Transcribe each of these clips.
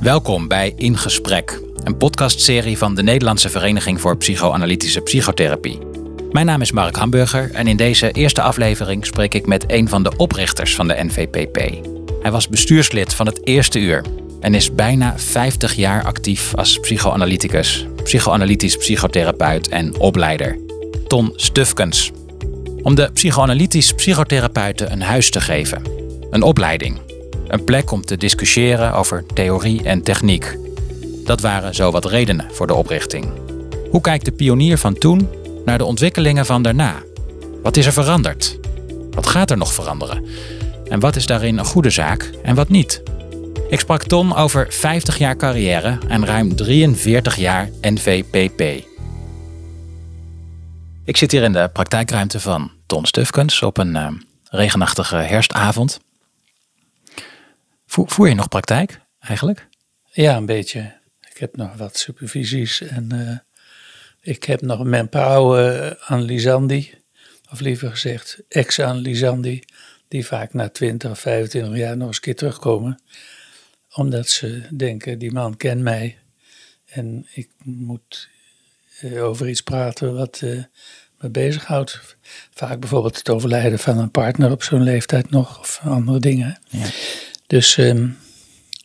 Welkom bij In Gesprek, een podcastserie van de Nederlandse Vereniging voor Psychoanalytische Psychotherapie. Mijn naam is Mark Hamburger en in deze eerste aflevering spreek ik met een van de oprichters van de NVPP. Hij was bestuurslid van het eerste uur en is bijna 50 jaar actief als psychoanalyticus, psychoanalytisch psychotherapeut en opleider. Ton Stufkens. Om de psychoanalytisch psychotherapeuten een huis te geven, een opleiding een plek om te discussiëren over theorie en techniek. Dat waren zo wat redenen voor de oprichting. Hoe kijkt de pionier van toen naar de ontwikkelingen van daarna? Wat is er veranderd? Wat gaat er nog veranderen? En wat is daarin een goede zaak en wat niet? Ik sprak Ton over 50 jaar carrière en ruim 43 jaar NVPP. Ik zit hier in de praktijkruimte van Ton Stufkens op een uh, regenachtige herfstavond. Voer, je nog praktijk eigenlijk? Ja, een beetje. Ik heb nog wat supervisies en uh, ik heb nog mijn oude analysandi, of liever gezegd ex-analysandi, die vaak na 20 of 25 jaar nog eens een keer terugkomen. Omdat ze denken, die man kent mij en ik moet uh, over iets praten wat me bezighoudt. Vaak bijvoorbeeld het overlijden van een partner op zo'n leeftijd nog of andere dingen. Ja. Dus um,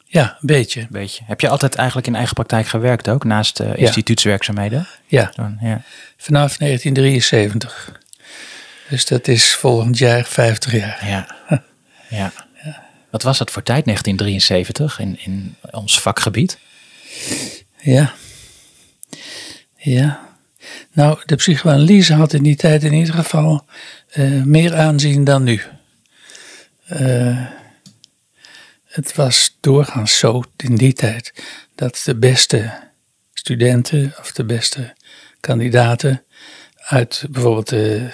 ja, een beetje. beetje. Heb je altijd eigenlijk in eigen praktijk gewerkt ook, naast uh, instituutswerkzaamheden? Ja. ja. Vanaf 1973. Dus dat is volgend jaar 50 jaar. Ja. ja. ja. Wat was dat voor tijd, 1973, in, in ons vakgebied? Ja. Ja. Nou, de psychoanalyse had in die tijd in ieder geval uh, meer aanzien dan nu. Uh, het was doorgaans zo in die tijd dat de beste studenten of de beste kandidaten uit bijvoorbeeld de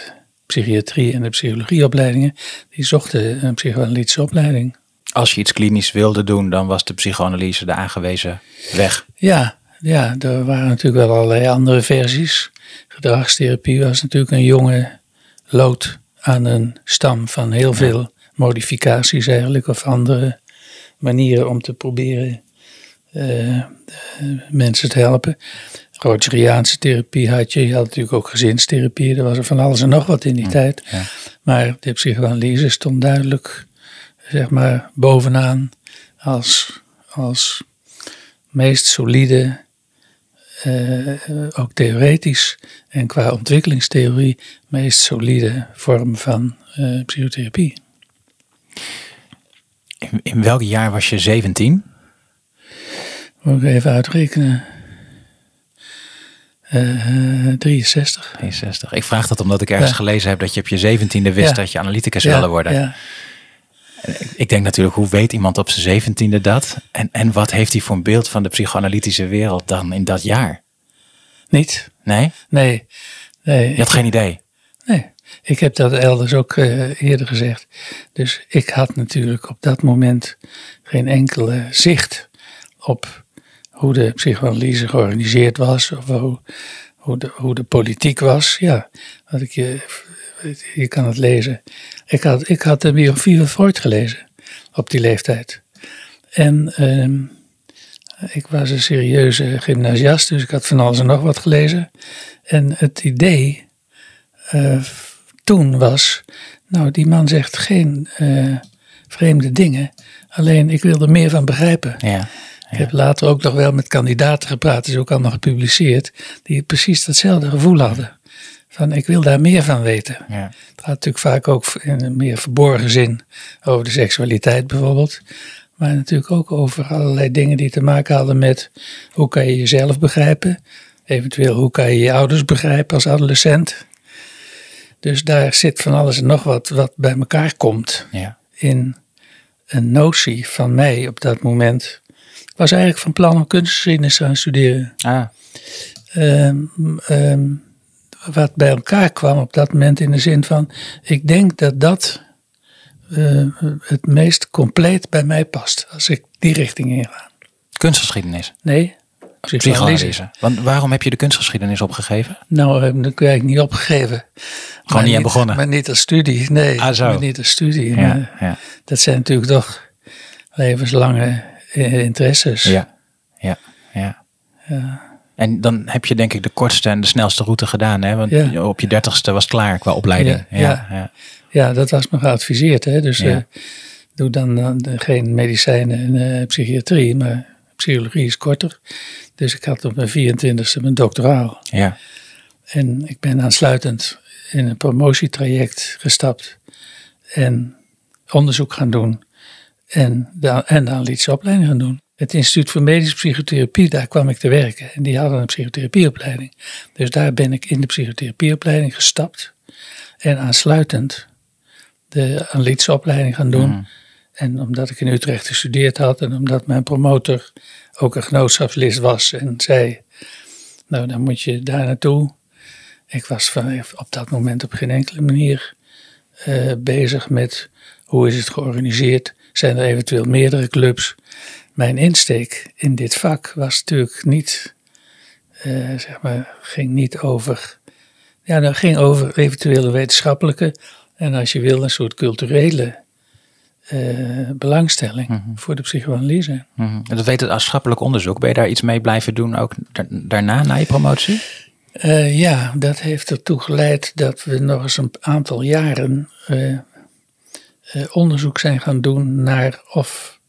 psychiatrie en de psychologieopleidingen, die zochten een psychoanalytische opleiding. Als je iets klinisch wilde doen, dan was de psychoanalyse de aangewezen weg. Ja, ja, er waren natuurlijk wel allerlei andere versies. Gedragstherapie was natuurlijk een jonge lood aan een stam van heel veel modificaties eigenlijk, of andere manieren om te proberen uh, mensen te helpen. Rogeriaanse therapie had je. Je had natuurlijk ook gezinstherapie. Er was er van alles en nog wat in die tijd. Ja. Maar de psychoanalyse stond duidelijk, zeg maar, bovenaan als, als meest solide, uh, ook theoretisch en qua ontwikkelingstheorie, meest solide vorm van psychotherapie. In, in welk jaar was je 17? Moet ik even uitrekenen. Uh, 63. 63. Ik vraag dat omdat ik ergens gelezen heb dat je op je 17e wist dat je analyticus wilde worden. Ja. Ik denk natuurlijk, hoe weet iemand op zijn zeventiende dat? En, en wat heeft hij voor een beeld van de psychoanalytische wereld dan in dat jaar? Niet. Nee? Nee. nee je had geen idee? Nee. Ik heb dat elders ook uh, eerder gezegd. Dus ik had natuurlijk op dat moment geen enkele zicht op hoe de psychoanalyse georganiseerd was, of hoe, hoe, de, hoe de politiek was. Ja, wat ik je, je kan het lezen. Ik had, ik had de biografie van Freud gelezen op die leeftijd. En uh, ik was een serieuze gymnasiast, dus ik had van alles en nog wat gelezen. En het idee uh, toen was, nou die man zegt geen uh, vreemde dingen, alleen ik wil er meer van begrijpen. Ja, Ik heb later ook nog wel met kandidaten gepraat, is ook allemaal gepubliceerd, die precies datzelfde gevoel hadden. Van ik wil daar meer van weten. Ja. Het gaat natuurlijk vaak ook in een meer verborgen zin over de seksualiteit bijvoorbeeld. Maar natuurlijk ook over allerlei dingen die te maken hadden met hoe kan je jezelf begrijpen. Eventueel hoe kan je je ouders begrijpen als adolescent. Dus daar zit van alles en nog wat wat bij elkaar komt. Ja. In een notie van mij op dat moment. Ik was eigenlijk van plan om kunstgeschiedenis te gaan studeren. Ah. Um, wat bij elkaar kwam op dat moment in de zin van, ik denk dat dat uh, het meest compleet bij mij past. Als ik die richting inga. Kunstgeschiedenis? Nee, Psychoanalyse. Want waarom heb je de kunstgeschiedenis opgegeven? Nou, heb ik eigenlijk niet opgegeven. Gewoon niet aan begonnen? Maar niet als studie, nee. Ah. Maar niet als studie. Ja, ja. Dat zijn natuurlijk toch levenslange eh, interesses. Ja, ja, ja. En dan heb je denk ik de kortste en de snelste route gedaan, hè? Want Ja. op je dertigste was het klaar qua opleiding. Ja, Ja, ja. dat was me geadviseerd. Hè? Dus eh, doe dan, dan geen medicijnen en eh, psychiatrie, maar psychologie is korter. Dus ik had op mijn 24ste mijn doctoraal. ja. En ik ben aansluitend in een promotietraject gestapt en onderzoek gaan doen en de, en de analytische opleiding gaan doen. Het Instituut voor Medische Psychotherapie, daar kwam ik te werken. En die hadden een psychotherapieopleiding. Dus daar ben ik in de psychotherapieopleiding gestapt. En aansluitend de analytische opleiding gaan doen. Mhm. En omdat ik in Utrecht gestudeerd had en omdat mijn promotor ook een genootschapslid was en zei, nou dan moet je daar naartoe. Ik was op dat moment op geen enkele manier eh, bezig met hoe is het georganiseerd. Zijn er eventueel meerdere clubs? Mijn insteek in dit vak was natuurlijk niet, eh, zeg maar, ging niet over, ja, dat ging over eventuele wetenschappelijke en als je wil een soort culturele eh, belangstelling voor de psychoanalyse. Mhm. Dat wetenschappelijk onderzoek, ben je daar iets mee blijven doen ook da- daarna, na je promotie? Eh, ja, dat heeft ertoe geleid dat we nog eens een aantal jaren eh, onderzoek zijn gaan doen naar of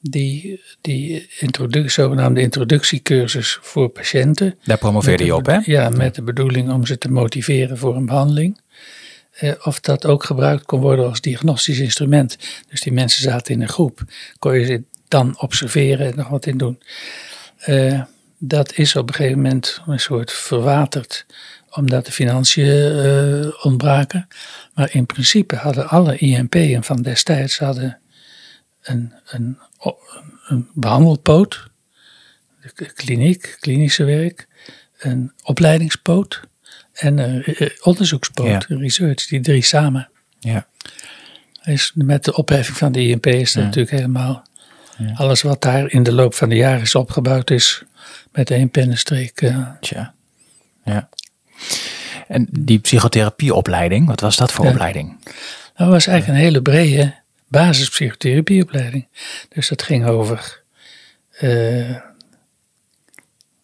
die, die introdu zogenaamde introductiecursus voor patiënten. Daar promoveerde je op, hè? Ja, met de bedoeling om ze te motiveren voor een behandeling. Eh, of dat ook gebruikt kon worden als diagnostisch instrument. Dus die mensen zaten in een groep. Kon je ze dan observeren en nog wat in doen. Eh, dat is op een gegeven moment een soort verwaterd, omdat de financiën eh, ontbraken. Maar in principe hadden alle INP'en van destijds hadden een, een, een behandelpoot, de kliniek, klinische werk, een opleidingspoot en Ja. een research, die drie samen. Ja. Is met de opheffing van de INP is dat Ja. natuurlijk helemaal alles wat daar in de loop van de jaren is opgebouwd is met één pennenstreek. eh, Tja. Ja. En die psychotherapieopleiding, wat was dat voor Ja. opleiding? dat was eigenlijk een hele brede basispsychotherapieopleiding. Dus dat ging over.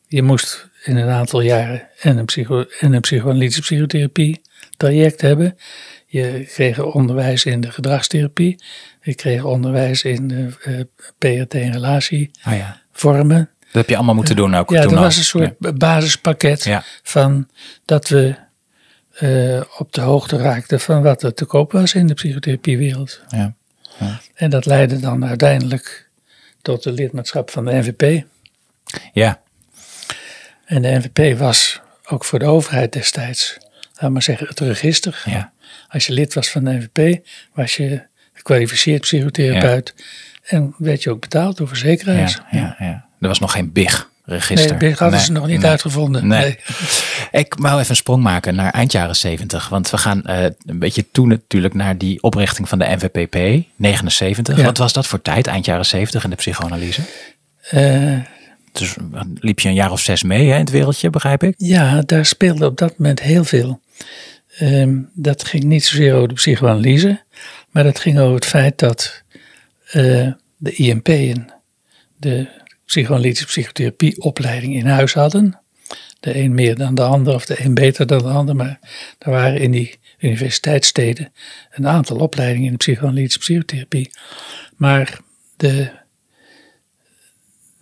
je moest in een aantal jaren en een, psycho, en een psychoanalytische psychotherapie traject hebben. Je kreeg onderwijs in de gedragstherapie. Je kreeg onderwijs in de eh, PRT en relatievormen. Ah ja. Dat heb je allemaal moeten doen ook Ja, toen dat al. was een soort basispakket Ja. van dat we eh, op de hoogte raakten van wat er te koop was in de psychotherapiewereld. Ja. En dat leidde dan uiteindelijk tot de lidmaatschap van de NVP. Ja. En de NVP was ook voor de overheid destijds, laat maar zeggen, het register. Ja. Als je lid was van de NVP, was je gekwalificeerd psychotherapeut. En werd je ook betaald door verzekeraars. Ja, ja, ja. Er was nog geen BIG-register. Nee, dat hadden Nee, ze nog niet nee. uitgevonden. Nee. Ik wou even een sprong maken naar eind jaren 70. Want we gaan eh, een beetje toen natuurlijk naar die oprichting van de NVPP, 79. Ja. Wat was dat voor tijd, eind jaren 70 in de psychoanalyse? Eh, Dus liep je een jaar of zes mee hè, in het wereldje, begrijp ik? Ja, daar speelde op dat moment heel veel. Ehm, dat ging niet zozeer over de psychoanalyse, maar dat ging over het feit dat eh, de IMP'en de psychoanalytische psychotherapieopleiding in huis hadden. De een meer dan de ander, of de een beter dan de ander, maar er waren in die universiteitssteden een aantal opleidingen in de psychoanalytische psychotherapie. Maar de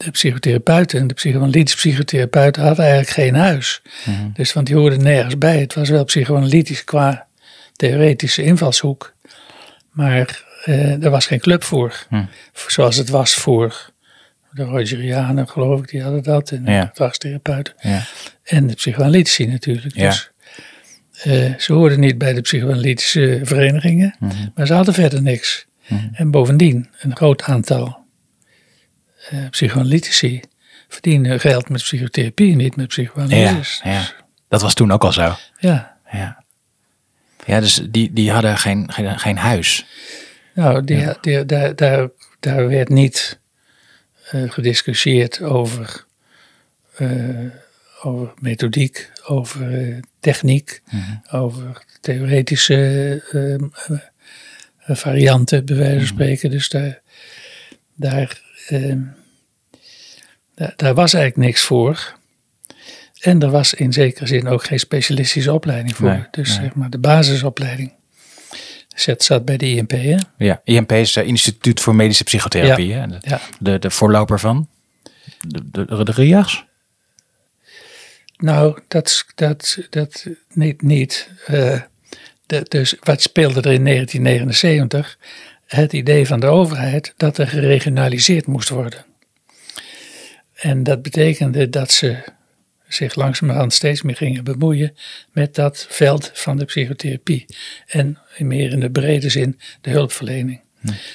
de psychotherapeuten en de psychoanalytische psychotherapeuten hadden eigenlijk geen huis. Dus want die hoorden nergens bij. Het was wel psychoanalytisch qua theoretische invalshoek. Maar eh, er was geen club voor. Hm. Zoals het was voor de Rogerianen, geloof ik, die hadden dat. En de Ja. gedragstherapeuten. Ja. En de psychoanalytici natuurlijk. Ja. Dus eh, ze hoorden niet bij de psychoanalytische verenigingen. Maar ze hadden verder niks. En bovendien, een groot aantal eh, psychoanalytici verdienen geld met psychotherapie, niet met Ja, psychoanalyse. ja. Dat was toen ook al zo. ja. Ja, ja dus die, die hadden geen, geen, geen huis. Nou, die, die- daar, daar, daar werd niet eh, gediscussieerd over, eh, over methodiek, over techniek, over theoretische varianten, bij wijze van spreken. Dus daar, daar ehm, daar, was eigenlijk niks voor. En er was in zekere zin ook geen specialistische opleiding voor. Nee, dus nee. zeg maar de basisopleiding. Zet zat bij de INP, hè? Ja, IMP is eh, Instituut voor Medische Psychotherapie. hè? De, Ja. de, de voorloper van de, de, de, RIAGs? Nou, dat, dat, dat niet. niet. Eh, de- dus wat speelde er in 1979? Het idee van de overheid dat er geregionaliseerd moest worden. En dat betekende dat ze zich langzamerhand steeds meer gingen bemoeien met dat veld van de psychotherapie. En meer in de brede zin de hulpverlening.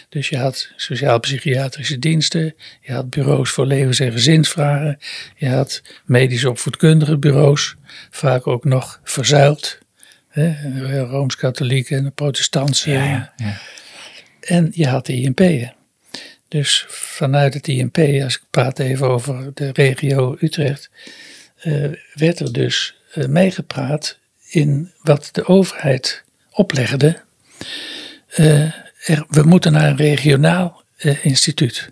Dus je had sociaal-psychiatrische diensten, je had bureaus voor levens- en gezinsvragen, je had medisch opvoedkundige bureaus, vaak ook nog verzuild. Hè, Rooms-katholieke en de protestantse. ja, ja. En je had de INP'en. Dus vanuit het INP, als ik praat even over de regio Utrecht, eh, werd er dus eh, meegepraat in wat de overheid oplegde. Eh, er, we moeten naar een regionaal instituut,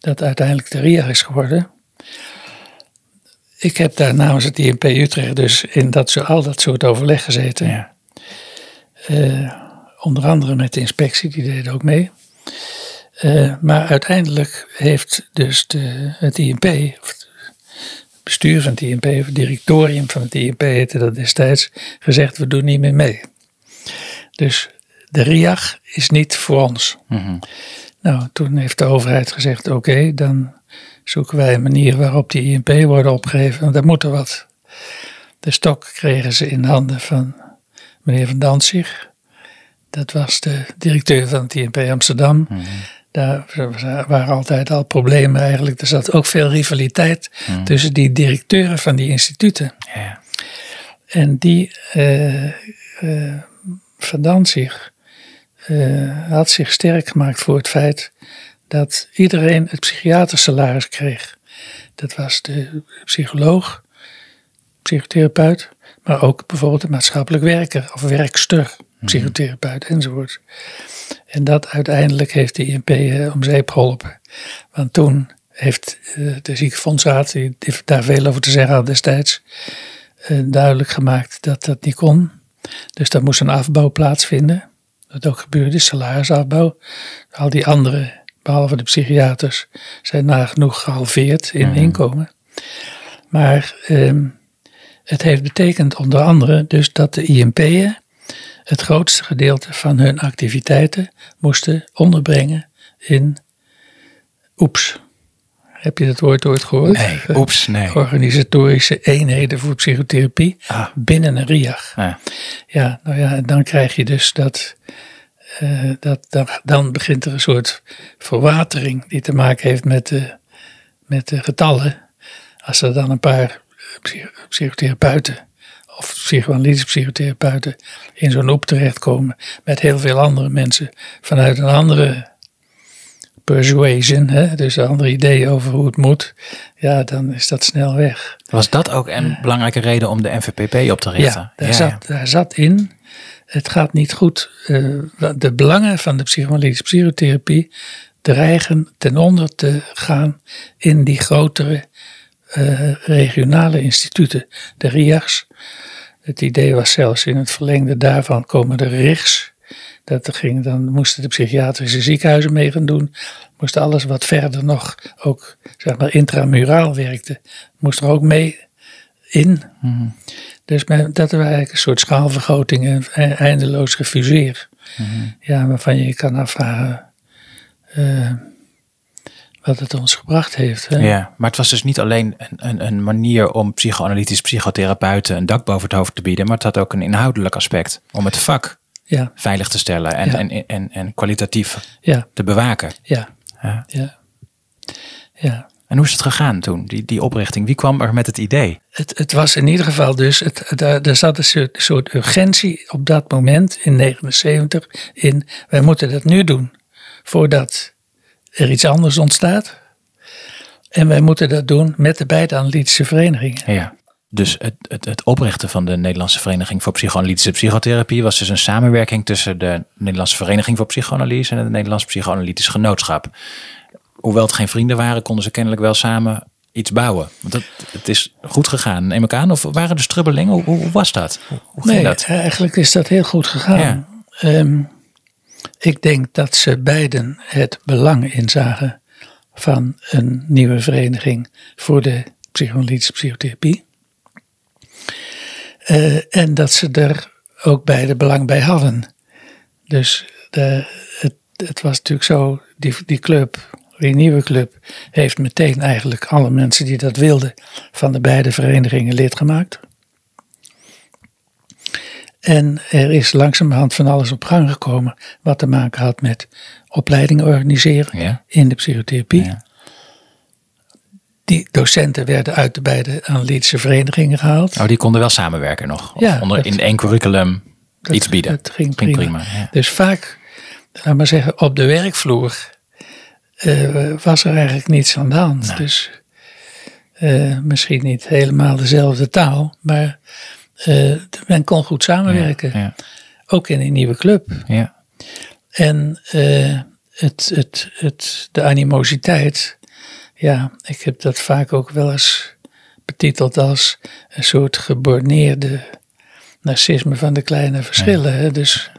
dat uiteindelijk de RIA is geworden. Ik heb daar namens het INP Utrecht dus in dat, al dat soort overleg gezeten. ja. Onder andere met de inspectie, die deed ook mee. Eh, maar uiteindelijk heeft dus de, het INP, of het bestuur van het INP, of het directorium van het INP heette dat destijds, gezegd we doen niet meer mee. Dus de RIAG is niet voor ons. Mhm. Nou, toen heeft de overheid gezegd oké, dan zoeken wij een manier waarop die INP worden opgegeven, want daar moet er wat. De stok kregen ze in handen van meneer Van Danzig. Dat was de directeur van het INP Amsterdam. Daar waren altijd al problemen eigenlijk. Er zat ook veel rivaliteit tussen die directeuren van die instituten. Ja. En die Van Danzig eh, had zich sterk gemaakt voor het feit dat iedereen het psychiatersalaris kreeg. Dat was de psycholoog, psychotherapeut, maar ook bijvoorbeeld de maatschappelijk werker of werkster, psychotherapeut enzovoort. En dat uiteindelijk heeft de INP eh, om zeep geholpen. Want toen heeft eh, de ziekenfondsraad, die die daar veel over te zeggen had destijds, eh, duidelijk gemaakt dat dat niet kon. Dus daar moest een afbouw plaatsvinden. Dat ook gebeurde, salarisafbouw. Al die anderen, behalve de psychiaters, zijn nagenoeg gehalveerd in inkomen. Maar ehm, het heeft betekend onder andere dus dat de INP'en het grootste gedeelte van hun activiteiten moesten onderbrengen in OEPS. Heb je dat woord ooit gehoord? Nee, oeps, nee. Organisatorische eenheden voor psychotherapie Ah. binnen een RIAG. Ja. Ja, nou ja, dan krijg je dus dat, eh, dat dan, dan begint er een soort verwatering die te maken heeft met de, met de getallen. Als er dan een paar psy- psychotherapeuten of psychoanalytische psychotherapeuten in zo'n op terechtkomen met heel veel andere mensen vanuit een andere persuasion, hè, dus een andere idee over hoe het moet, ja, dan is dat snel weg. Was dat ook een belangrijke reden om de NVPP op te richten? Ja, daar, zat, daar zat in. Het gaat niet goed. eh, de belangen van de psychoanalytische psychotherapie dreigen ten onder te gaan in die grotere regionale instituten, de RIAGs. Het idee was zelfs in het verlengde daarvan komen de RIGs. Dat er ging, dan moesten de psychiatrische ziekenhuizen mee gaan doen. Moest alles wat verder nog ook zeg maar intramuraal werkte, moest er ook mee in. Dus men, dat was eigenlijk een soort schaalvergroting en e- eindeloos gefuseer. Ja, waarvan je je kan afvragen eh, wat het ons gebracht heeft. Hè? Ja, maar het was dus niet alleen een, een, een manier om psychoanalytisch psychotherapeuten een dak boven het hoofd te bieden, maar het had ook een inhoudelijk aspect om het vak Ja, veilig te stellen en, Ja. en, en, en kwalitatief ja, te bewaken. ja, Ja. ja. ja. En hoe is het gegaan toen, die, die oprichting? Wie kwam er met het idee? Het, het was in ieder geval dus, het, er er zat een soort, soort urgentie op dat moment in 79 in, wij moeten dat nu doen voordat er iets anders ontstaat. En wij moeten dat doen met de beide analytische verenigingen. Ja. Dus het, het, het oprichten van de Nederlandse Vereniging voor Psychoanalytische Psychotherapie was dus een samenwerking tussen de Nederlandse Vereniging voor Psychoanalyse en het Nederlands Psychoanalytisch Genootschap. hoewel het geen vrienden waren, konden ze kennelijk wel samen iets bouwen. Want dat, het is goed gegaan, neem ik aan. Of waren er strubbelingen? Hoe, hoe was dat? Hoe, hoe ging Nee, dat? eigenlijk is dat heel goed gegaan. Ehm, ik denk dat ze beiden het belang inzagen van een nieuwe vereniging voor de psychoanalytische psychotherapie. Eh, en dat ze er ook beide belang bij hadden. Dus de, het, het was natuurlijk zo, die, die club, die nieuwe club, heeft meteen eigenlijk alle mensen die dat wilden van de beide verenigingen lid gemaakt. En er is langzamerhand van alles op gang gekomen wat te maken had met opleidingen organiseren Ja. in de psychotherapie. Ja. Die docenten werden uit de beide analytische verenigingen gehaald. Oh, die konden wel samenwerken nog. Of Ja, onder, dat- in één curriculum Dat- iets bieden. Dat ging prima. ja. Dus vaak, laat maar zeggen, op de werkvloer eh, was er eigenlijk niets aan de hand. Dus eh, misschien niet helemaal dezelfde taal, maar eh, men kon goed samenwerken. Ja, Ook in een nieuwe club. ja. En eh, het, het, het, de animositeit, ja, ik heb dat vaak ook wel eens betiteld als een soort geborneerde narcisme van de kleine verschillen. hè. Dus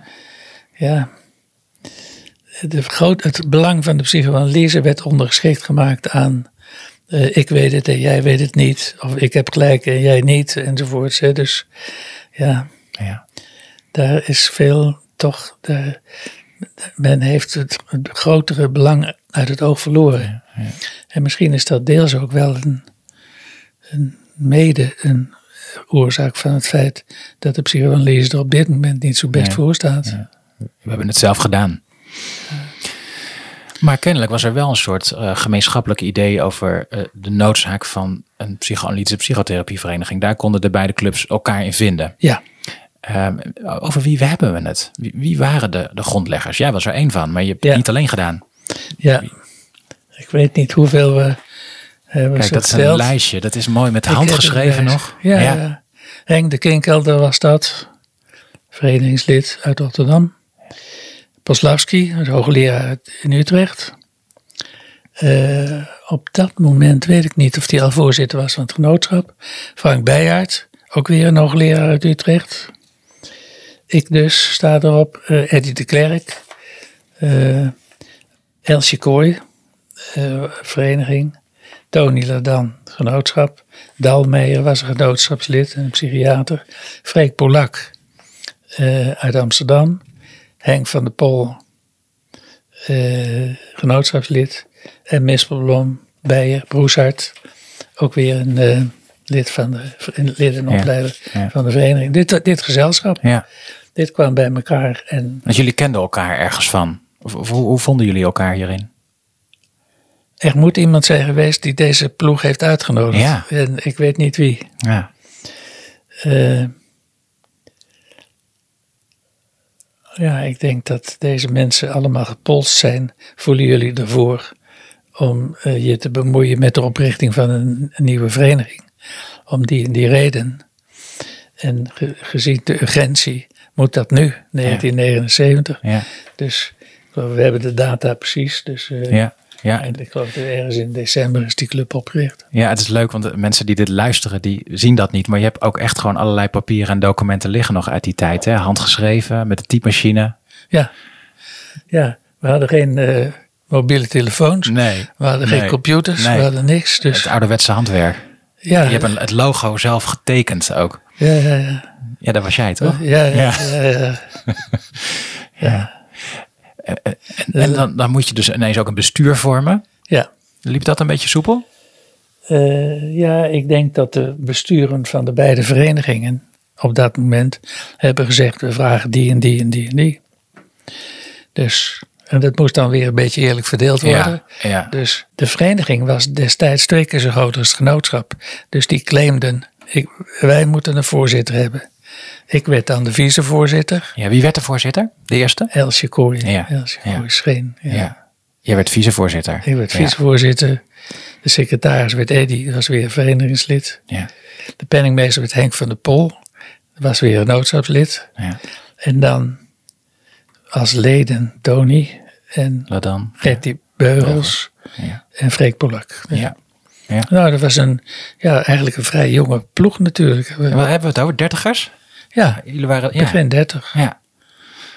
ja, de groot, het belang van de psychoanalyse werd ondergeschikt gemaakt aan eh, ik weet het en jij weet het niet. Of ik heb gelijk en jij niet, enzovoorts. Hè. Dus ja, ja. daar is veel toch. Daar, men heeft het, grotere belang uit het oog verloren. En misschien is dat deels ook wel een, een mede een oorzaak van het feit dat de psychoanalyse er op dit moment niet zo best Ja. voor staat. We hebben het zelf gedaan. Maar kennelijk was er wel een soort eh, gemeenschappelijk idee over eh, de noodzaak van een psychoanalytische psychotherapievereniging. Daar konden de beide clubs elkaar in vinden. Ja, Ehm, over wie hebben we het? Wie, wie waren de, de grondleggers? Jij was er één van, maar je hebt het niet alleen gedaan. ja. Ik weet niet hoeveel we hebben Kijk, dat is een lijstje. Dat is mooi met de hand geschreven nog. Ja, ja. Henk de Kinkelder was dat. Verenigingslid uit Rotterdam. Poslawski, een hoogleraar in Utrecht. Eh, op dat moment weet ik niet of hij al voorzitter was van het genootschap. Frank Beijaert, ook weer een hoogleraar uit Utrecht. Ik dus sta erop. eh Eddie de Klerk. eh Elsje Kooi, vereniging. Tony Ladan, genootschap. Dalmeijer was een genootschapslid, een psychiater. Freek Polak uit Amsterdam. Henk van der Pol, eh, genootschapslid. En Mispelblom, Beijer, Broeshart. Ook weer een eh, lid, van de, een lid en opleider ja. van de vereniging. Dit, dit gezelschap, Ja. dit kwam bij elkaar. En Want jullie kenden elkaar ergens van. Of, of hoe, hoe vonden jullie elkaar hierin? er moet iemand zijn geweest die deze ploeg heeft uitgenodigd. Ja. En ik weet niet wie. Ja. Eh, ja, ik denk dat deze mensen allemaal gepolst zijn. Voelen jullie ervoor om eh, je te bemoeien met de oprichting van een, een nieuwe vereniging? Om die die reden. En ge- gezien de urgentie moet dat nu, 1979. Ja. Dus we hebben de data precies. Dus eh, Ja. Ja. en ik geloof dat ergens in december is die club opgericht. Ja, het is leuk, want de mensen die dit luisteren, die zien dat niet. Maar je hebt ook echt gewoon allerlei papieren en documenten liggen nog uit die tijd. Hè? Handgeschreven, met de typemachine. Ja, ja we hadden geen eh, mobiele telefoons. Nee. We hadden Nee. geen computers, Nee. we hadden niks. Dus Het ouderwetse handwerk. ja, Je hebt een, het logo zelf getekend ook. ja, ja, ja. Ja, dat was jij toch? Ja, ja, Ja. ja, ja. ja. En dan, dan moet je dus ineens ook een bestuur vormen. ja. Liep dat een beetje soepel? Eh, ja, ik denk dat de besturen van de beide verenigingen op dat moment hebben gezegd: we vragen die en die en die en die. Dus, en dat moest dan weer een beetje eerlijk verdeeld worden. Ja, ja. Dus de vereniging was destijds twee keer zo groot als het genootschap. Dus die claimden: ik, wij moeten een voorzitter hebben. Ik werd dan de vicevoorzitter. ja. Wie werd de voorzitter? De eerste? Elsje Kooi. Ja, Elsje ja. Kooi Scheen. Ja. Ja. Jij werd vicevoorzitter. Ik werd vicevoorzitter. De secretaris werd Eddy, dat was weer verenigingslid. Ja. De penningmeester werd Henk van der Pol. Dat was weer een noodschapslid. ja. En dan als leden Tony en dan. Gertie Beugels. ja. en Freek Polak. ja. ja. Nou, dat was een, ja, eigenlijk een vrij jonge ploeg natuurlijk. En Wat hebben we het over? Dertigers? Ja, Jullie waren... Ja. begin 30. Ja,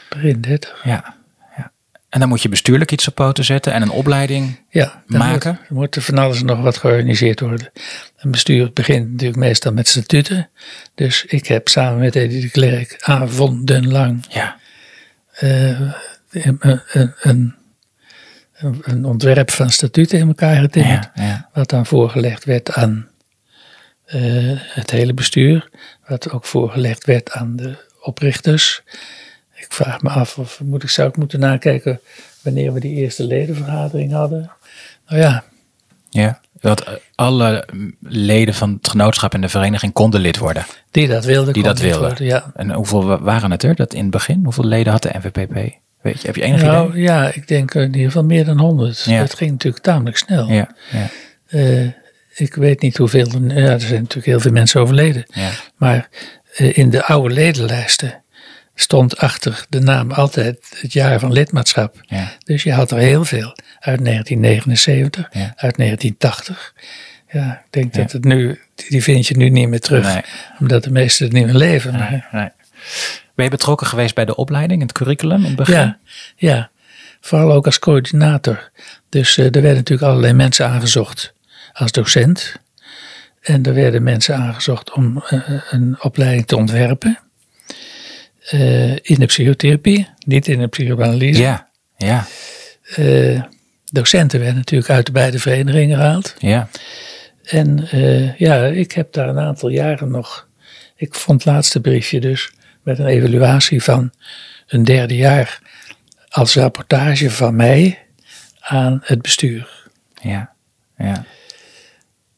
Begin 30. ja, ja. En dan moet je bestuurlijk iets op poten zetten en een opleiding. Ja, Maken? Moet, er moet er van alles en nog wat georganiseerd worden. Een bestuur begint natuurlijk meestal met statuten. Dus ik heb samen met Eddie de Klerk avondenlang Ja, eh, een, een, een, een, ontwerp van statuten in elkaar getimmerd. ja, ja. Wat dan voorgelegd werd aan het hele bestuur. Wat ook voorgelegd werd aan de oprichters. Ik vraag me af of moet ik, zou ik moeten nakijken wanneer we die eerste ledenvergadering hadden. Nou ja, ja. Eh, alle leden van het genootschap en de vereniging konden lid worden. die dat wilden. Die dat wilden. worden, Ja. En hoeveel wa- waren het er dat in het begin? Hoeveel leden had de NVPP? Weet je, heb je enig idee? Nou ja, ik denk in ieder geval meer dan 100. Ja. Dat ging natuurlijk tamelijk snel. Ja, ja, Eh, ik weet niet hoeveel, er- ja, er zijn natuurlijk heel veel mensen overleden. ja. Maar eh, in de oude ledenlijsten stond achter de naam altijd het jaar van lidmaatschap. ja. Dus je had er heel veel. Uit 1979, Ja. uit 1980. Ja, ik denk dat het nu, die vind je nu niet meer terug. Nee. Omdat de meesten het niet meer leven. Maar, Nee, nee. Ben je betrokken geweest bij de opleiding, het curriculum in het begin? ja, ja, vooral ook als coördinator. Dus eh, er werden natuurlijk allerlei mensen aangezocht als docent. En er werden mensen aangezocht om eh, een opleiding te ontwerpen. Eh, in de psychotherapie, niet in de psychoanalyse. Ja, ja, Eh, docenten werden natuurlijk uit de beide verenigingen gehaald. ja. En eh, ja, ik heb daar een aantal jaren nog. Ik vond het laatste briefje dus met een evaluatie van een derde jaar als rapportage van mij aan het bestuur. Ja, ja.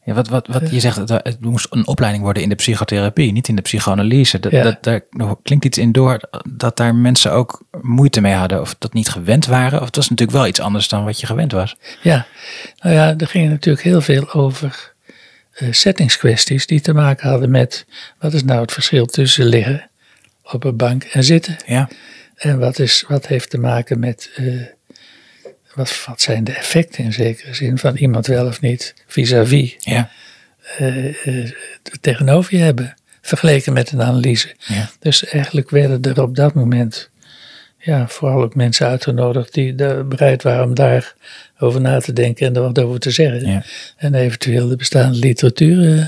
Ja wat, wat, wat je zegt, het, het moest een opleiding worden in de psychotherapie, niet in de psychoanalyse. Dat, Ja. dat, daar klinkt iets in door dat daar mensen ook moeite mee hadden of dat niet gewend waren. Of het was natuurlijk wel iets anders dan wat je gewend was. Ja, nou ja, er ging natuurlijk heel veel over eh, settingskwesties die te maken hadden met wat is nou het verschil tussen liggen op een bank en zitten. Ja, En wat, is, wat heeft te maken met. eh, wat, wat zijn de effecten in zekere zin van iemand wel of niet vis-à-vis ja, eh, eh, tegenover je hebben, vergeleken met een analyse. ja. Dus eigenlijk werden er op dat moment ja, vooral ook mensen uitgenodigd die bereid waren om daarover na te denken en er wat over te zeggen. Ja. En eventueel de bestaande literatuur eh,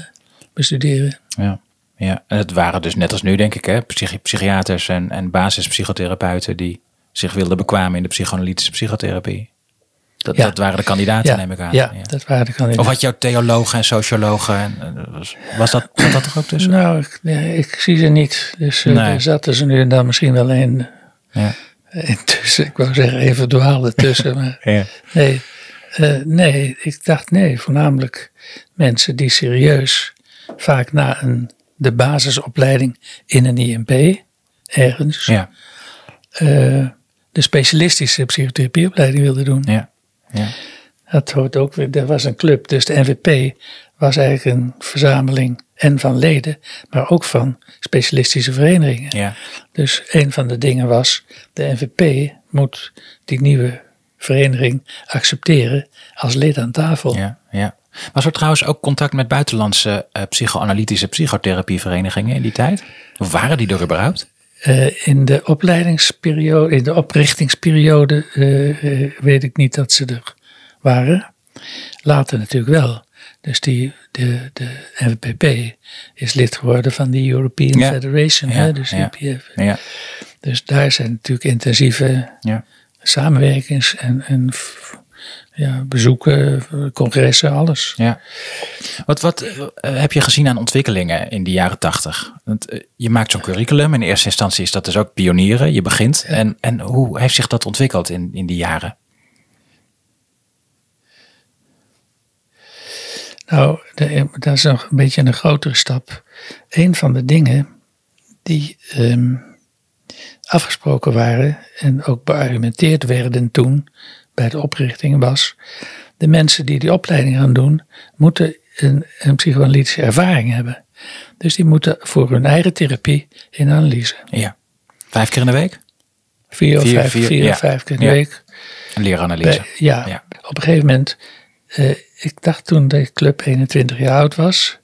bestuderen. ja. ja. En het waren dus net als nu, denk ik, hè, psychi- psychiaters en, en basispsychotherapeuten die zich wilden bekwamen in de psychoanalytische psychotherapie. Dat, Ja. dat waren de kandidaten, Ja, neem ik aan. ja, dat waren de kandidaten. Of had ook theologen en sociologen? En, en was, was dat, zat dat er ook tussen? Nou, ik, zie ze niet. Dus eh, Nee. er zat er ze nu en dan misschien wel een, Ja. een tussen. Ik wou zeggen even dwaalde tussen. maar Ja. nee, eh, nee, ik dacht nee. Voornamelijk mensen die serieus vaak na een, de basisopleiding in een IMP ergens Ja. eh, de specialistische psychotherapieopleiding wilden doen. Ja. Ja. Dat hoort ook weer. Er was een club, dus de NVP was eigenlijk een verzameling en van leden, maar ook van specialistische verenigingen. Ja. Dus een van de dingen was, de NVP moet die nieuwe vereniging accepteren als lid aan tafel. Ja. ja. Was er trouwens ook contact met buitenlandse eh, psychoanalytische psychotherapieverenigingen in die tijd? Of waren die er überhaupt? Eh, in de opleidingsperiode, in de oprichtingsperiode eh, eh, weet ik niet dat ze er waren. Later natuurlijk wel. Dus die, de, de NVPP is lid geworden van de European Ja. Federation, Ja, hè, dus ja. EPF. Dus daar zijn natuurlijk intensieve Ja. samenwerkings en, en f- ja, bezoeken, congressen, alles. Ja. Wat, wat eh, heb je gezien aan ontwikkelingen in de jaren tachtig? Eh, Je maakt zo'n curriculum. In eerste instantie is dat dus ook pionieren. Je begint. En, en hoe heeft zich dat ontwikkeld in, in die jaren? Nou, de- dat is nog een beetje een grotere stap. Een van de dingen die ehm, afgesproken waren en ook beargumenteerd werden toen bij de oprichting was, de mensen die die opleiding gaan doen, moeten een, een psychoanalytische ervaring hebben. Dus die moeten voor hun eigen therapie in analyse. Ja. Vijf keer in de week? Vier of Vier, vijf, vier, vier ja. of vijf keer in de Ja. week. Een leeranalyse. bij- ja, Ja. op een gegeven moment, eh, ik dacht toen de club 21 jaar oud was,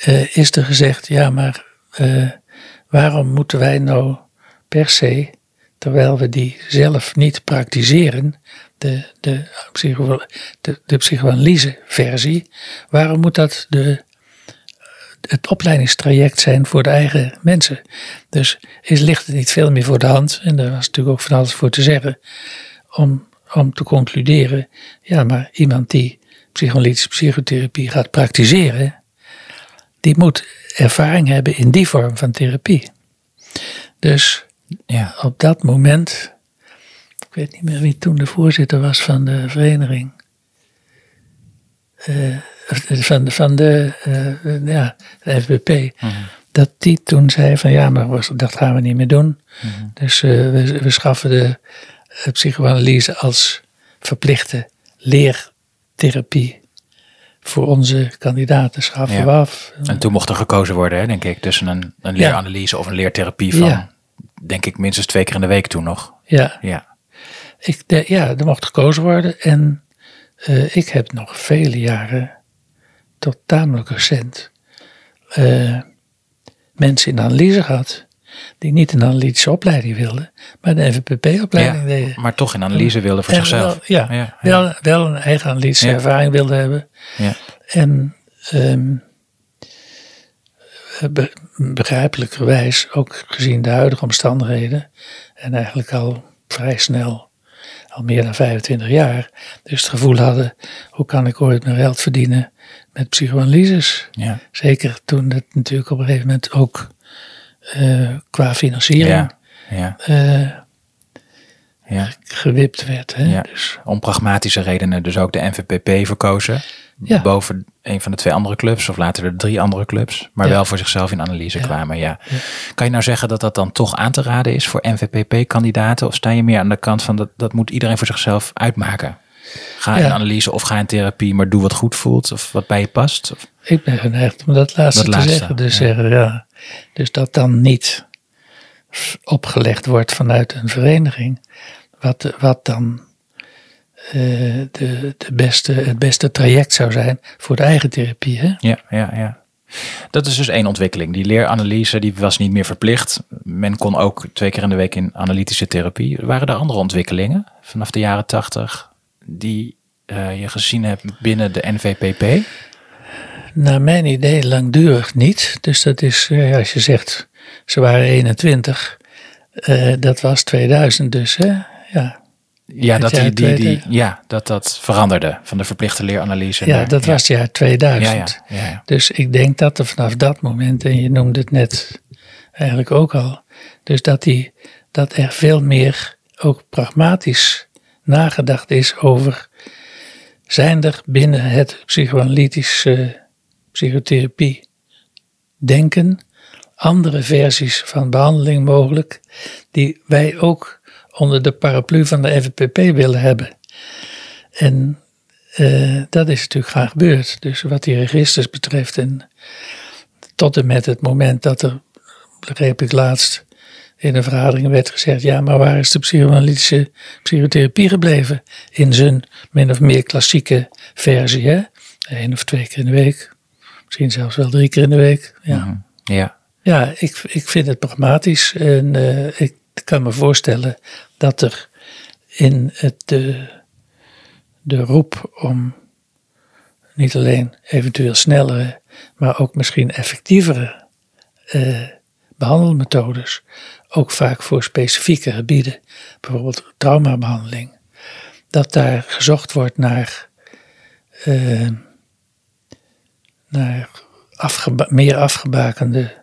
eh, is er gezegd, ja maar eh, waarom moeten wij nou per se, terwijl we die zelf niet praktiseren, de, de, de, de psychoanalyse versie, waarom moet dat de, het opleidingstraject zijn voor de eigen mensen? Dus is, ligt het niet veel meer voor de hand, en daar was natuurlijk ook van alles voor te zeggen, om, om te concluderen, ja maar iemand die psychoanalytische psychotherapie gaat praktiseren, die moet ervaring hebben in die vorm van therapie. Dus Ja. op dat moment, ik weet niet meer wie toen de voorzitter was van de vereniging, eh, van, de- van de, eh, ja, de FBP, dat die toen zei van ja, maar we- dat gaan we niet meer doen. Dus eh, we, we schaffen de psychoanalyse als verplichte leertherapie voor onze kandidaten, schaffen Ja. we af. En toen mocht er gekozen worden, hè, denk ik, tussen een, een leeranalyse of een leertherapie van, Ja. Denk ik, minstens twee keer in de week toen nog. Ja, Ja. Ik, de, ja, er mocht gekozen worden. En eh, ik heb nog vele jaren, tot tamelijk recent, eh, mensen in analyse gehad. Die niet een analytische opleiding wilden, maar de NVPP-opleiding ja. deden. Maar toch in analyse wilden voor En zichzelf. Wel, ja, Ja, ja. Wel, wel een eigen analytische ervaring wilden hebben. Ja. En ehm, be- begrijpelijkerwijs, ook gezien de huidige omstandigheden, en eigenlijk al vrij snel, al meer dan 25 jaar, dus het gevoel hadden, hoe kan ik ooit mijn geld verdienen met psychoanalyses? Ja. Zeker toen het natuurlijk op een gegeven moment ook eh, qua financiering Ja. Ja. eh, ja. gewipt werd. Hè? Ja. Dus, Om pragmatische redenen dus ook de NVPP verkozen. Ja. Boven een van de twee andere clubs, of later de drie andere clubs. Maar Ja. wel voor zichzelf in analyse Ja. kwamen. Ja. Kan je nou zeggen dat dat dan toch aan te raden is voor NVPP-kandidaten? Of sta je meer aan de kant van dat, dat moet iedereen voor zichzelf uitmaken? Ga in analyse of ga in therapie, maar doe wat goed voelt of wat bij je past. Of- Ik ben geneigd om dat laatste Dat te laatste, zeggen. Dus, zeggen ja. dus dat dan niet opgelegd wordt vanuit een vereniging. Wat, wat dan eh, de, de beste, het beste traject zou zijn voor de eigen therapie. Hè? Ja, ja, ja. Dat is dus één ontwikkeling. Die leeranalyse die was niet meer verplicht. Men kon ook twee keer in de week in analytische therapie. Waren er andere ontwikkelingen vanaf de jaren tachtig die eh, je gezien hebt binnen de NVPP? Naar mijn idee langdurig niet. Dus dat is, eh, als je zegt, ze waren 21. eh, dat was 2000 dus. Hè? Ja, Ja, dat, die, die, die, 2000. ja, dat dat veranderde van de verplichte leeranalyse. ja naar- dat was het jaar ja, 2000. ja, ja, ja. Dus ik denk dat er vanaf dat moment, en je noemde het net eigenlijk ook al, dus dat, die, dat er veel meer ook pragmatisch nagedacht is over, zijn er binnen het psychoanalytische psychotherapie denken andere versies van behandeling mogelijk, die wij ook onder de paraplu van de FPP willen hebben. En eh, dat is natuurlijk graag gebeurd. Dus wat die registers betreft en tot en met het moment dat er, begreep ik laatst, in een vergadering werd gezegd, ja, maar waar is de psychoanalytische psychotherapie gebleven? In zijn min of meer klassieke versie, hè? Eén of twee keer in de week. Misschien zelfs wel drie keer in de week. Ja, Mhm. ja. ja ik, ik vind het pragmatisch. En eh, ik kan me voorstellen dat er in het, de, de roep om niet alleen eventueel snellere, maar ook misschien effectievere eh, behandelmethodes, ook vaak voor specifieke gebieden, bijvoorbeeld traumabehandeling, dat daar gezocht wordt naar, eh, naar meer afgebakende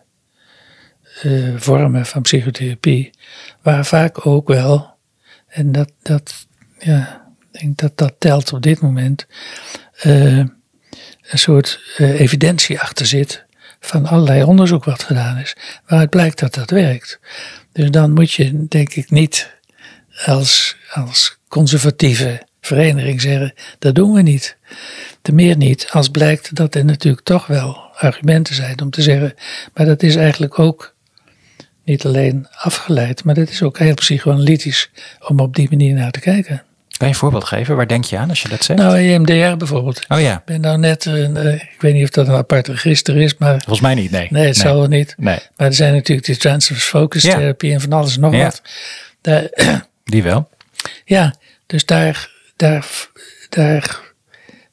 eh, vormen van psychotherapie, waar vaak ook wel, en dat, dat, ja, ik denk dat dat telt op dit moment, eh, een soort eh, evidentie achter zit van allerlei onderzoek wat gedaan is, waaruit blijkt dat dat werkt. Dus dan moet je, denk ik, niet als, als conservatieve vereniging zeggen, dat doen we niet. Te meer niet als blijkt dat er natuurlijk toch wel argumenten zijn om te zeggen, maar dat is eigenlijk ook niet alleen afgeleid, maar dat is ook heel psychoanalytisch om op die manier naar te kijken. Kan je een voorbeeld geven? Waar denk je aan als je dat zegt? Nou, EMDR bijvoorbeeld. oh ja, Ik ben nou net, een, eh, ik weet niet of dat een apart register is, maar volgens mij niet. Nee, nee, het zal wel niet. Nee, Maar er zijn natuurlijk die transverse focus Ja. therapie en van alles en nog Ja. wat. Daar, die wel. ja, dus daar, daar, daar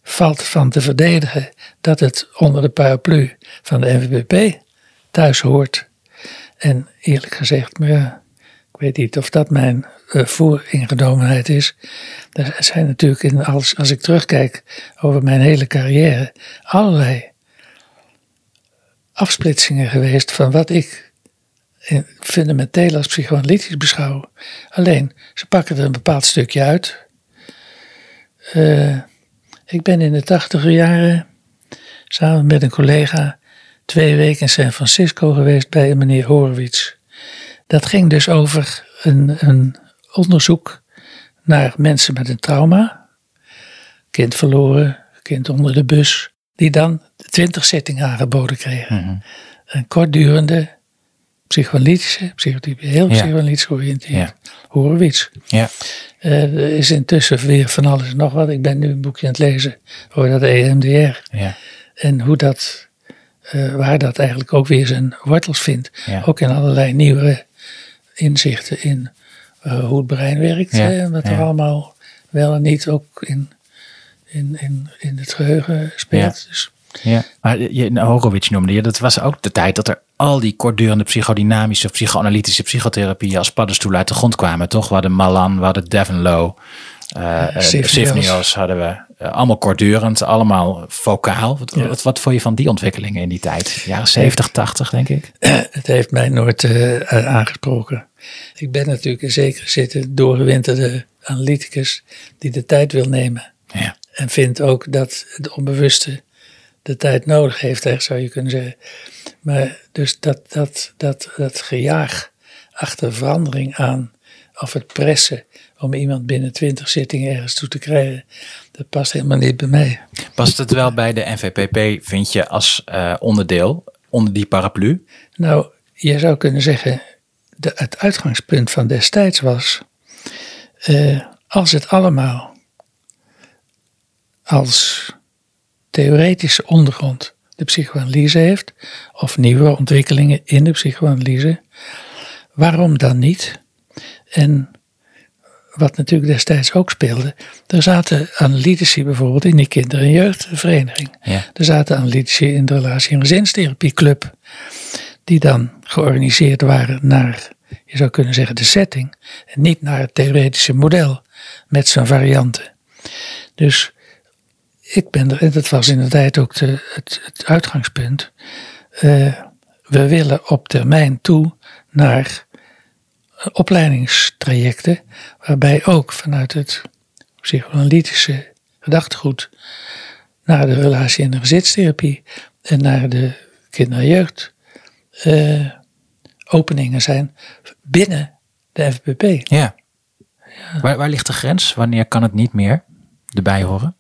valt van te verdedigen dat het onder de paraplu van de NVBP thuis hoort. En eerlijk gezegd, maar ik weet niet of dat mijn eh, vooringenomenheid is. Er zijn natuurlijk, in alles, als ik terugkijk over mijn hele carrière, allerlei afsplitsingen geweest van wat ik fundamenteel als psychoanalytisch beschouw. Alleen, ze pakken er een bepaald stukje uit. Eh, ik ben in de tachtiger jaren samen met een collega twee weken in San Francisco geweest bij een meneer Horowitz. Dat ging dus over een, een onderzoek naar mensen met een trauma. Kind verloren, kind onder de bus. Die dan twintig zittingen aangeboden kregen. Mhm. Een kortdurende psychoanalytische, psychotype, heel Ja. psychoanalytisch georiënteerd. Ja. Horowitz. Ja, Eh, er is intussen weer van alles en nog wat. Ik ben nu een boekje aan het lezen over dat EMDR. ja, En hoe dat, eh, waar dat eigenlijk ook weer zijn wortels vindt. Ja. Ook in allerlei nieuwe inzichten in eh, hoe het brein werkt. Ja, hè, wat er allemaal wel en niet ook in, in, in, in het geheugen speelt. Dus, ja. Maar je, nou, Horowitz noemde je, dat was ook de tijd dat er al die kortdurende psychodynamische, psychoanalytische psychotherapieën als paddenstoelen uit de grond kwamen, toch? We hadden Malan, we hadden Devon Low, uh, Sifnios. Sifnios hadden we. Eh, allemaal kortdurend, allemaal vocaal. Wat, Ja. wat, wat vond je van die ontwikkelingen in die tijd? Jaren 70, 80 denk ik. het heeft mij nooit eh, aangesproken. Ik ben natuurlijk in zekere zin doorgewinterde analyticus die de tijd wil nemen. Ja, En vindt ook dat het onbewuste de tijd nodig heeft, echt zou je kunnen zeggen. Maar dus dat, dat, dat, dat gejaag achter verandering aan, of het pressen om iemand binnen twintig zittingen ergens toe te krijgen, dat past helemaal niet bij mij. Past het wel bij de NVPP, vind je, als eh, onderdeel, onder die paraplu? Nou, je zou kunnen zeggen, de, het uitgangspunt van destijds was, eh, als het allemaal als theoretische ondergrond de psychoanalyse heeft, of nieuwe ontwikkelingen in de psychoanalyse, waarom dan niet? En wat natuurlijk destijds ook speelde, er zaten analytici bijvoorbeeld in die kinder- en jeugdvereniging. Ja. Er zaten analytici in de relatie- en gezinstherapie-club die dan georganiseerd waren naar, je zou kunnen zeggen, de setting. En niet naar het theoretische model met zijn varianten. Dus ik ben er, en dat was inderdaad ook de, het, het uitgangspunt. eh, we willen op termijn toe naar opleidingstrajecten, waarbij ook vanuit het psychoanalytische gedachtegoed naar de relatie- en de gezinstherapie en naar de kinder- en jeugd eh, openingen zijn binnen de FBP. Ja. Waar, waar ligt de grens? Wanneer kan het niet meer erbij horen?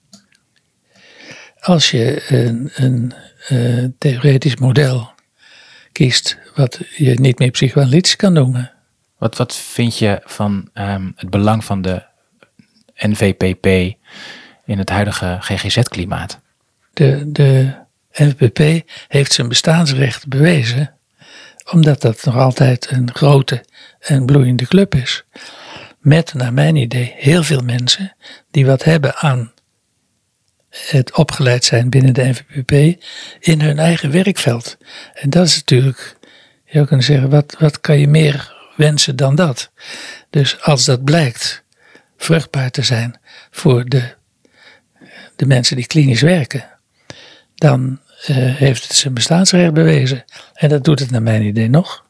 Als je een, een eh, theoretisch model kiest wat je niet meer psychoanalytisch kan noemen. Wat, wat vind je van ehm, het belang van de NVPP in het huidige GGZ-klimaat? De, de NVPP heeft zijn bestaansrecht bewezen, omdat dat nog altijd een grote en bloeiende club is. Met, naar mijn idee, heel veel mensen die wat hebben aan het opgeleid zijn binnen de NVPP in hun eigen werkveld. En dat is natuurlijk, je zou kunnen zeggen, wat, wat kan je meer wensen dan dat? Dus als dat blijkt vruchtbaar te zijn voor de, de mensen die klinisch werken, dan eh, heeft het zijn bestaansrecht bewezen. En dat doet het naar mijn idee nog.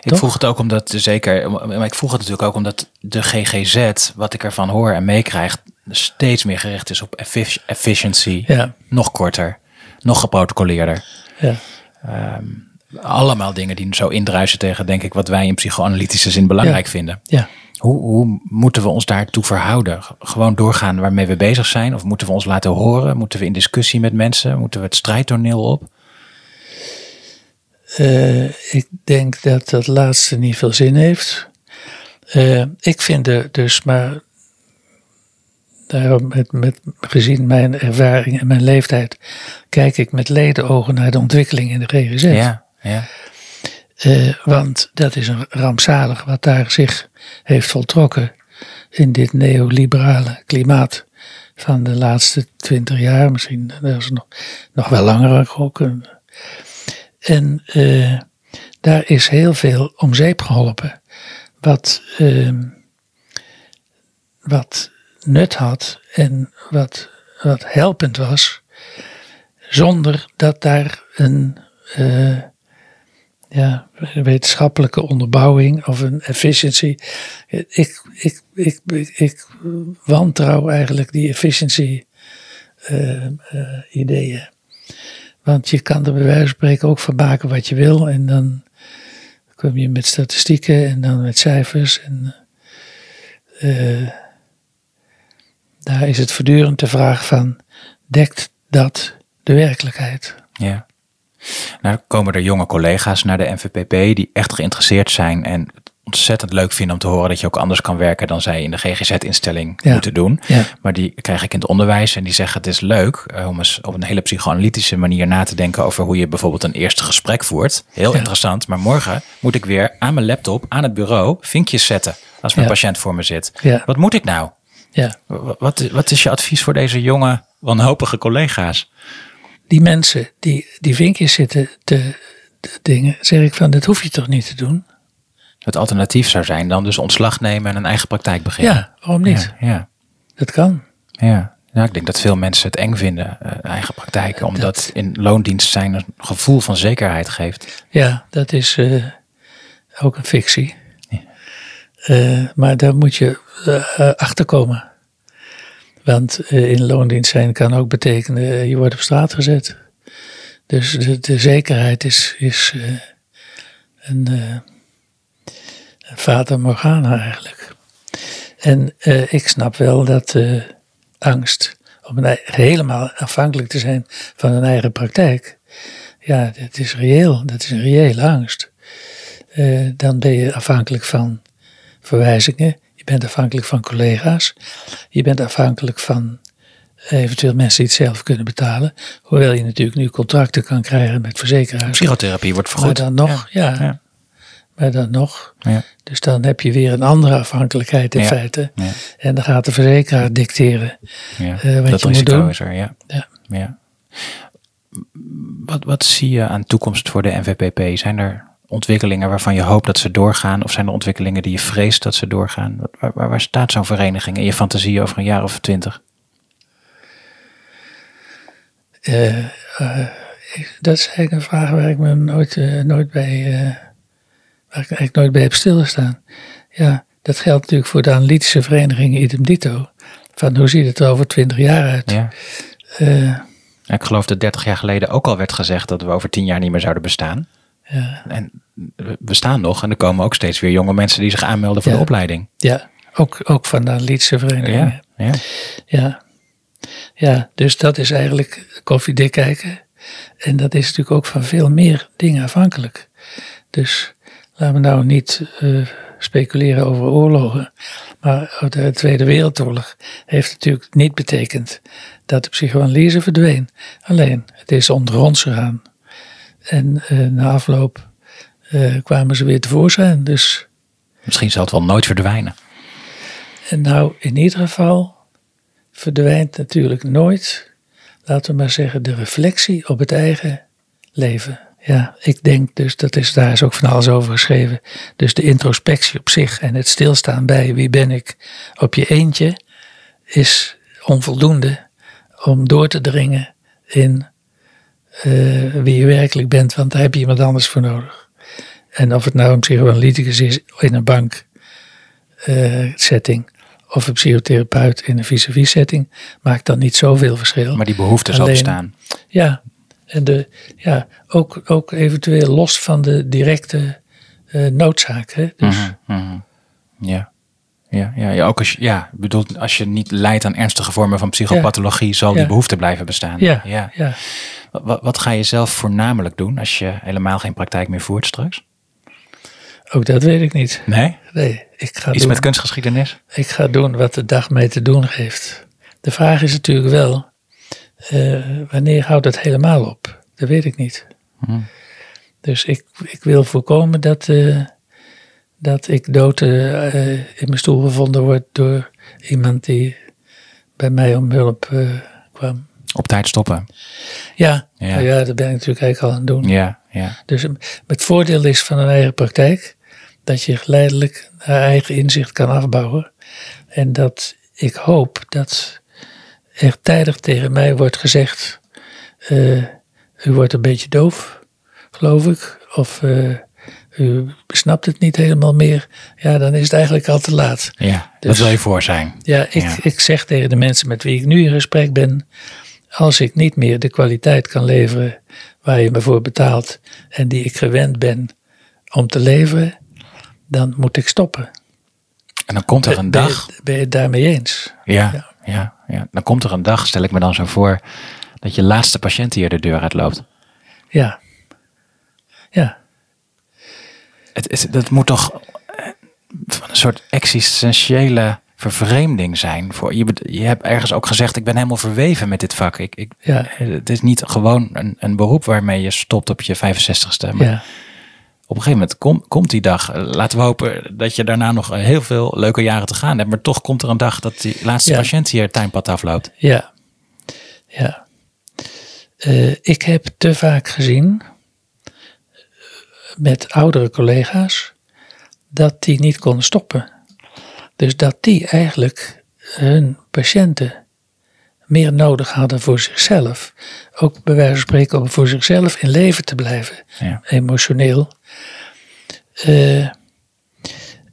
Ik Toch? vroeg het ook omdat, zeker, maar ik vroeg het natuurlijk ook omdat de GGZ, wat ik ervan hoor en meekrijg, steeds meer gericht is op effic- efficiency. Ja, Nog korter, nog geprotocoleerder. ja. Allemaal dingen die zo indruisen tegen, denk ik, wat wij in psychoanalytische zin belangrijk Ja. vinden. ja. Hoe, hoe moeten we ons daartoe verhouden? Gewoon doorgaan waarmee we bezig zijn? Of moeten we ons laten horen? Moeten we in discussie met mensen? Moeten we het strijdtoneel op? Uh, ik denk dat dat laatste niet veel zin heeft. Uh, ik vind er dus, maar daarom met, met, gezien mijn ervaring en mijn leeftijd, kijk ik met ledenogen naar de ontwikkeling in de GGZ. Ja, ja. Uh, want dat is een rampzalig wat daar zich heeft voltrokken in dit neoliberale klimaat van de laatste twintig jaar, misschien dat is nog, nog wel langer ook. En uh, daar is heel veel om zeep geholpen, wat, uh, wat nut had en wat, wat helpend was, zonder dat daar een ja, wetenschappelijke onderbouwing of een efficiency. Ik, ik, ik, ik, wantrouw eigenlijk die efficiency uh, uh, ideeën. Want je kan er bij wijze van spreken ook van wat je wil. En dan kom je met statistieken en dan met cijfers. En uh, daar is het voortdurend de vraag van, dekt dat de werkelijkheid? Ja. Nou, komen er jonge collega's naar de NVPP die echt geïnteresseerd zijn en het ontzettend leuk vinden om te horen dat je ook anders kan werken dan zij in de GGZ-instelling Ja. moeten doen. Ja. Maar die krijg ik in het onderwijs en die zeggen het is leuk eh, om eens op een hele psychoanalytische manier na te denken over hoe je bijvoorbeeld een eerste gesprek voert. Heel Ja. interessant, maar morgen moet ik weer aan mijn laptop, aan het bureau, vinkjes zetten als mijn patiënt voor me zit. Wat moet ik nou? Ja. Wa- Wat, wat is je advies voor deze jonge, wanhopige collega's? Die mensen die die vinkjes zitten te, te dingen, zeg ik van, dat hoef je toch niet te doen? Het alternatief zou zijn dan dus ontslag nemen en een eigen praktijk beginnen. Ja, waarom niet? Ja, ja, Dat kan. ja. Ja, ik denk dat veel mensen het eng vinden, eh, eigen praktijken, omdat in loondienst zijn een gevoel van zekerheid geeft. Ja, dat is eh, ook een fictie. Ja. Eh, maar daar moet je eh, achter komen. Want eh, in loondienst zijn kan ook betekenen, eh, je wordt op straat gezet. Dus de, zekerheid is, is eh, een, een fata morgana eigenlijk. En ik snap wel dat angst om helemaal afhankelijk te zijn van een eigen praktijk. Ja, dat is reëel. Dat is een reële angst. Dan ben je afhankelijk van verwijzingen. Je bent afhankelijk van collega's. Je bent afhankelijk van eventueel mensen die het zelf kunnen betalen. Hoewel je natuurlijk nu contracten kan krijgen met verzekeraars. Psychotherapie wordt Maar vergoed. dan nog, ja. Ja. Maar dan nog. Ja. Dus dan heb je weer een andere afhankelijkheid in Ja. feite. Ja. En dan gaat de verzekeraar dicteren. Ja, Eh, wat dat je moet risico doen. is er, ja. Ja. ja. Wat, wat zie je aan toekomst voor de NVPP? Zijn er ontwikkelingen waarvan je hoopt dat ze doorgaan? Of zijn er ontwikkelingen die je vreest dat ze doorgaan? Waar, waar, waar staat zo'n vereniging in je fantasie over een jaar of twintig? Eh, eh, ik- dat is eigenlijk een vraag waar ik me nooit, eh, nooit bij, waar ik eigenlijk nooit bij heb stilgestaan. Ja, dat geldt natuurlijk voor de analytische vereniging idem dito. Van hoe ziet het er over twintig jaar uit? Ja. Ik geloof dat 30 jaar geleden ook al werd gezegd dat we over 10 jaar niet meer zouden bestaan. Ja, En we bestaan nog en er komen ook steeds weer jonge mensen die zich aanmelden voor Ja. de opleiding. ja ook, ook van de analytische vereniging. Ja, ja. Ja. ja, dus dat is eigenlijk koffiedik kijken. En dat is natuurlijk ook van veel meer dingen afhankelijk. Dus laten we nou niet eh, speculeren over oorlogen. Maar de Tweede Wereldoorlog heeft natuurlijk niet betekend dat de psychoanalyse verdween. Alleen, het is onder ons gegaan. En eh, na afloop eh, kwamen ze weer tevoorschijn. Dus Misschien zal het wel nooit verdwijnen. En nou, in ieder geval verdwijnt natuurlijk nooit, laten we maar zeggen, de reflectie op het eigen leven. Ja, ik denk dus, dat is, daar is ook van alles over geschreven. Dus de introspectie op zich en het stilstaan bij wie ben ik op je eentje is onvoldoende om door te dringen in eh, wie je werkelijk bent, want daar heb je iemand anders voor nodig. En of het nou een psychoanalyticus is in een bank eh, setting of een psychotherapeut in een vis-à-vis setting, maakt dan niet zoveel verschil. Maar die behoefte zal bestaan. Ja, en de, ja, ook, ook eventueel los van de directe eh, noodzaak. Hè? Dus, Mhm, mhm. Ja. Ja, ja, ja, ook als je, ja, ik bedoel, als je niet lijdt aan ernstige vormen van psychopathologie, zal die Ja. behoefte blijven bestaan. ja, ja. ja. Wat, wat ga je zelf voornamelijk doen als je helemaal geen praktijk meer voert straks? Ook dat weet ik niet. Nee? Nee, ik ga Iets doen, met kunstgeschiedenis? Ik ga doen wat de dag mij te doen geeft. De vraag is natuurlijk wel, eh, wanneer houdt het helemaal op? Dat weet ik niet. Hm. Dus ik, ik wil voorkomen dat, eh, dat ik dood eh, in mijn stoel gevonden word door iemand die bij mij om hulp eh, kwam. Op tijd stoppen. Ja, Ja. nou ja, dat ben ik natuurlijk eigenlijk al aan het doen. Ja, ja. Dus eh, het voordeel is van een eigen praktijk dat je geleidelijk naar eigen inzicht kan afbouwen. En dat ik hoop dat er tijdig tegen mij wordt gezegd: eh, U wordt een beetje doof, geloof ik. Of eh, u snapt het niet helemaal meer. Ja, dan is het eigenlijk al te laat. ja. Dus- dat wil je voor zijn. Ja, ik, Ja. ik zeg tegen de mensen met wie ik nu in gesprek ben. Als ik niet meer de kwaliteit kan leveren waar je me voor betaalt en die ik gewend ben om te leveren, dan moet ik stoppen. En dan komt er een Ben je- dag. Ben je het daarmee eens? Ja, ja, ja. Dan komt er een dag, stel ik me dan zo voor, dat je laatste patiënt hier de deur uitloopt. Ja. Ja. Het, is dat moet toch eh, van een soort existentiële vervreemding zijn. Voor, je, je hebt ergens ook gezegd, ik ben helemaal verweven met dit vak. Ik, ik, Ja. Het is niet gewoon een, een beroep waarmee je stopt op je 65ste. Maar Ja. op een gegeven moment kom- komt die dag. Eh, Laten we hopen dat je daarna nog heel veel leuke jaren te gaan hebt. Maar toch komt er een dag dat die laatste Ja. patiënt hier het tuinpad afloopt. Ja. Ja. Eh, ik heb te vaak gezien eh, met oudere collega's dat die niet konden stoppen. Dus dat die eigenlijk hun patiënten meer nodig hadden voor zichzelf. Ook bij wijze van spreken om voor zichzelf in leven te blijven, Ja. emotioneel. Eh,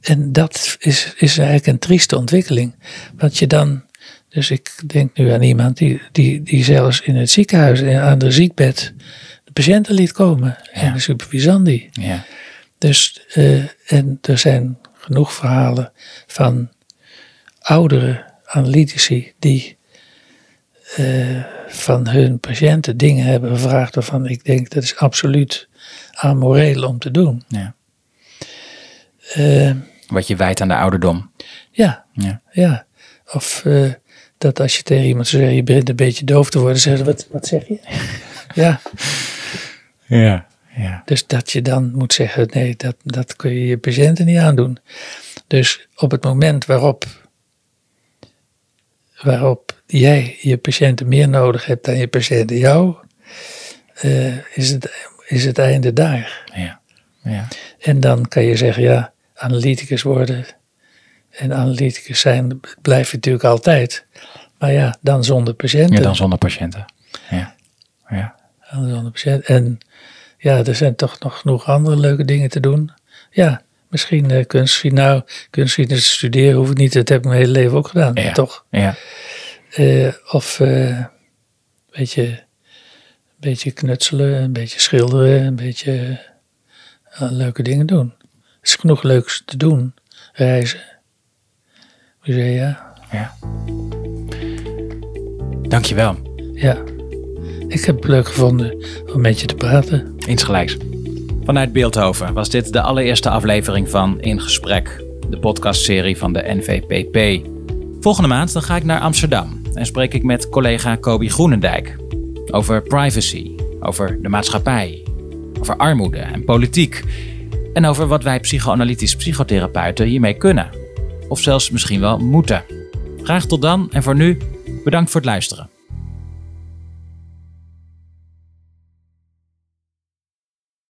en dat is, is eigenlijk een trieste ontwikkeling. Want je dan, dus ik denk nu aan iemand die, die, die zelfs in het ziekenhuis aan de ziekbed patiënten liet komen en de supervisandi. Ja. Dus, eh, en er zijn genoeg verhalen van oudere analytici die eh, van hun patiënten dingen hebben gevraagd waarvan ik denk dat is absoluut amoreel om te doen. Ja. Eh, Wat je wijt aan de ouderdom. ja, Ja. ja. Of dat als je tegen iemand zeggen, je begint een beetje doof te worden, zeggen ze, wat, wat zeg je? ja, Ja. ja. dus dat je dan moet zeggen, nee, dat, dat kun je je patiënten niet aandoen. Dus op het moment waarop, waarop jij je patiënten meer nodig hebt dan je patiënten jou, eh, is, het, is het einde daar. Ja. ja. En dan kan je zeggen, ja, analyticus worden en analyticus zijn blijf je natuurlijk altijd. Maar ja, dan zonder patiënten. Ja, dan zonder patiënten. Ja. Ja. En ja, er zijn toch nog genoeg andere leuke dingen te doen. Ja, misschien uh, kunstgeschiedenis. Nou, kunstgeschiedenis studeren hoef ik niet. Dat heb ik mijn hele leven ook gedaan. Ja. Toch? Ja. Eh, of een beetje, knutselen, een beetje schilderen, een beetje eh, leuke dingen doen. Er is genoeg leuks te doen. Reizen, musea. ja. Dankjewel. Ja, ik heb het leuk gevonden om met je te praten. Insgelijks. Vanuit Beeldhoven was dit de allereerste aflevering van In Gesprek, de podcastserie van de NVPP. Volgende maand dan ga ik naar Amsterdam en spreek ik met collega Kobi Groenendijk over privacy, over de maatschappij, over armoede en politiek en over wat wij psychoanalytisch psychotherapeuten hiermee kunnen. Of zelfs misschien wel moeten. Graag tot dan en voor nu bedankt voor het luisteren.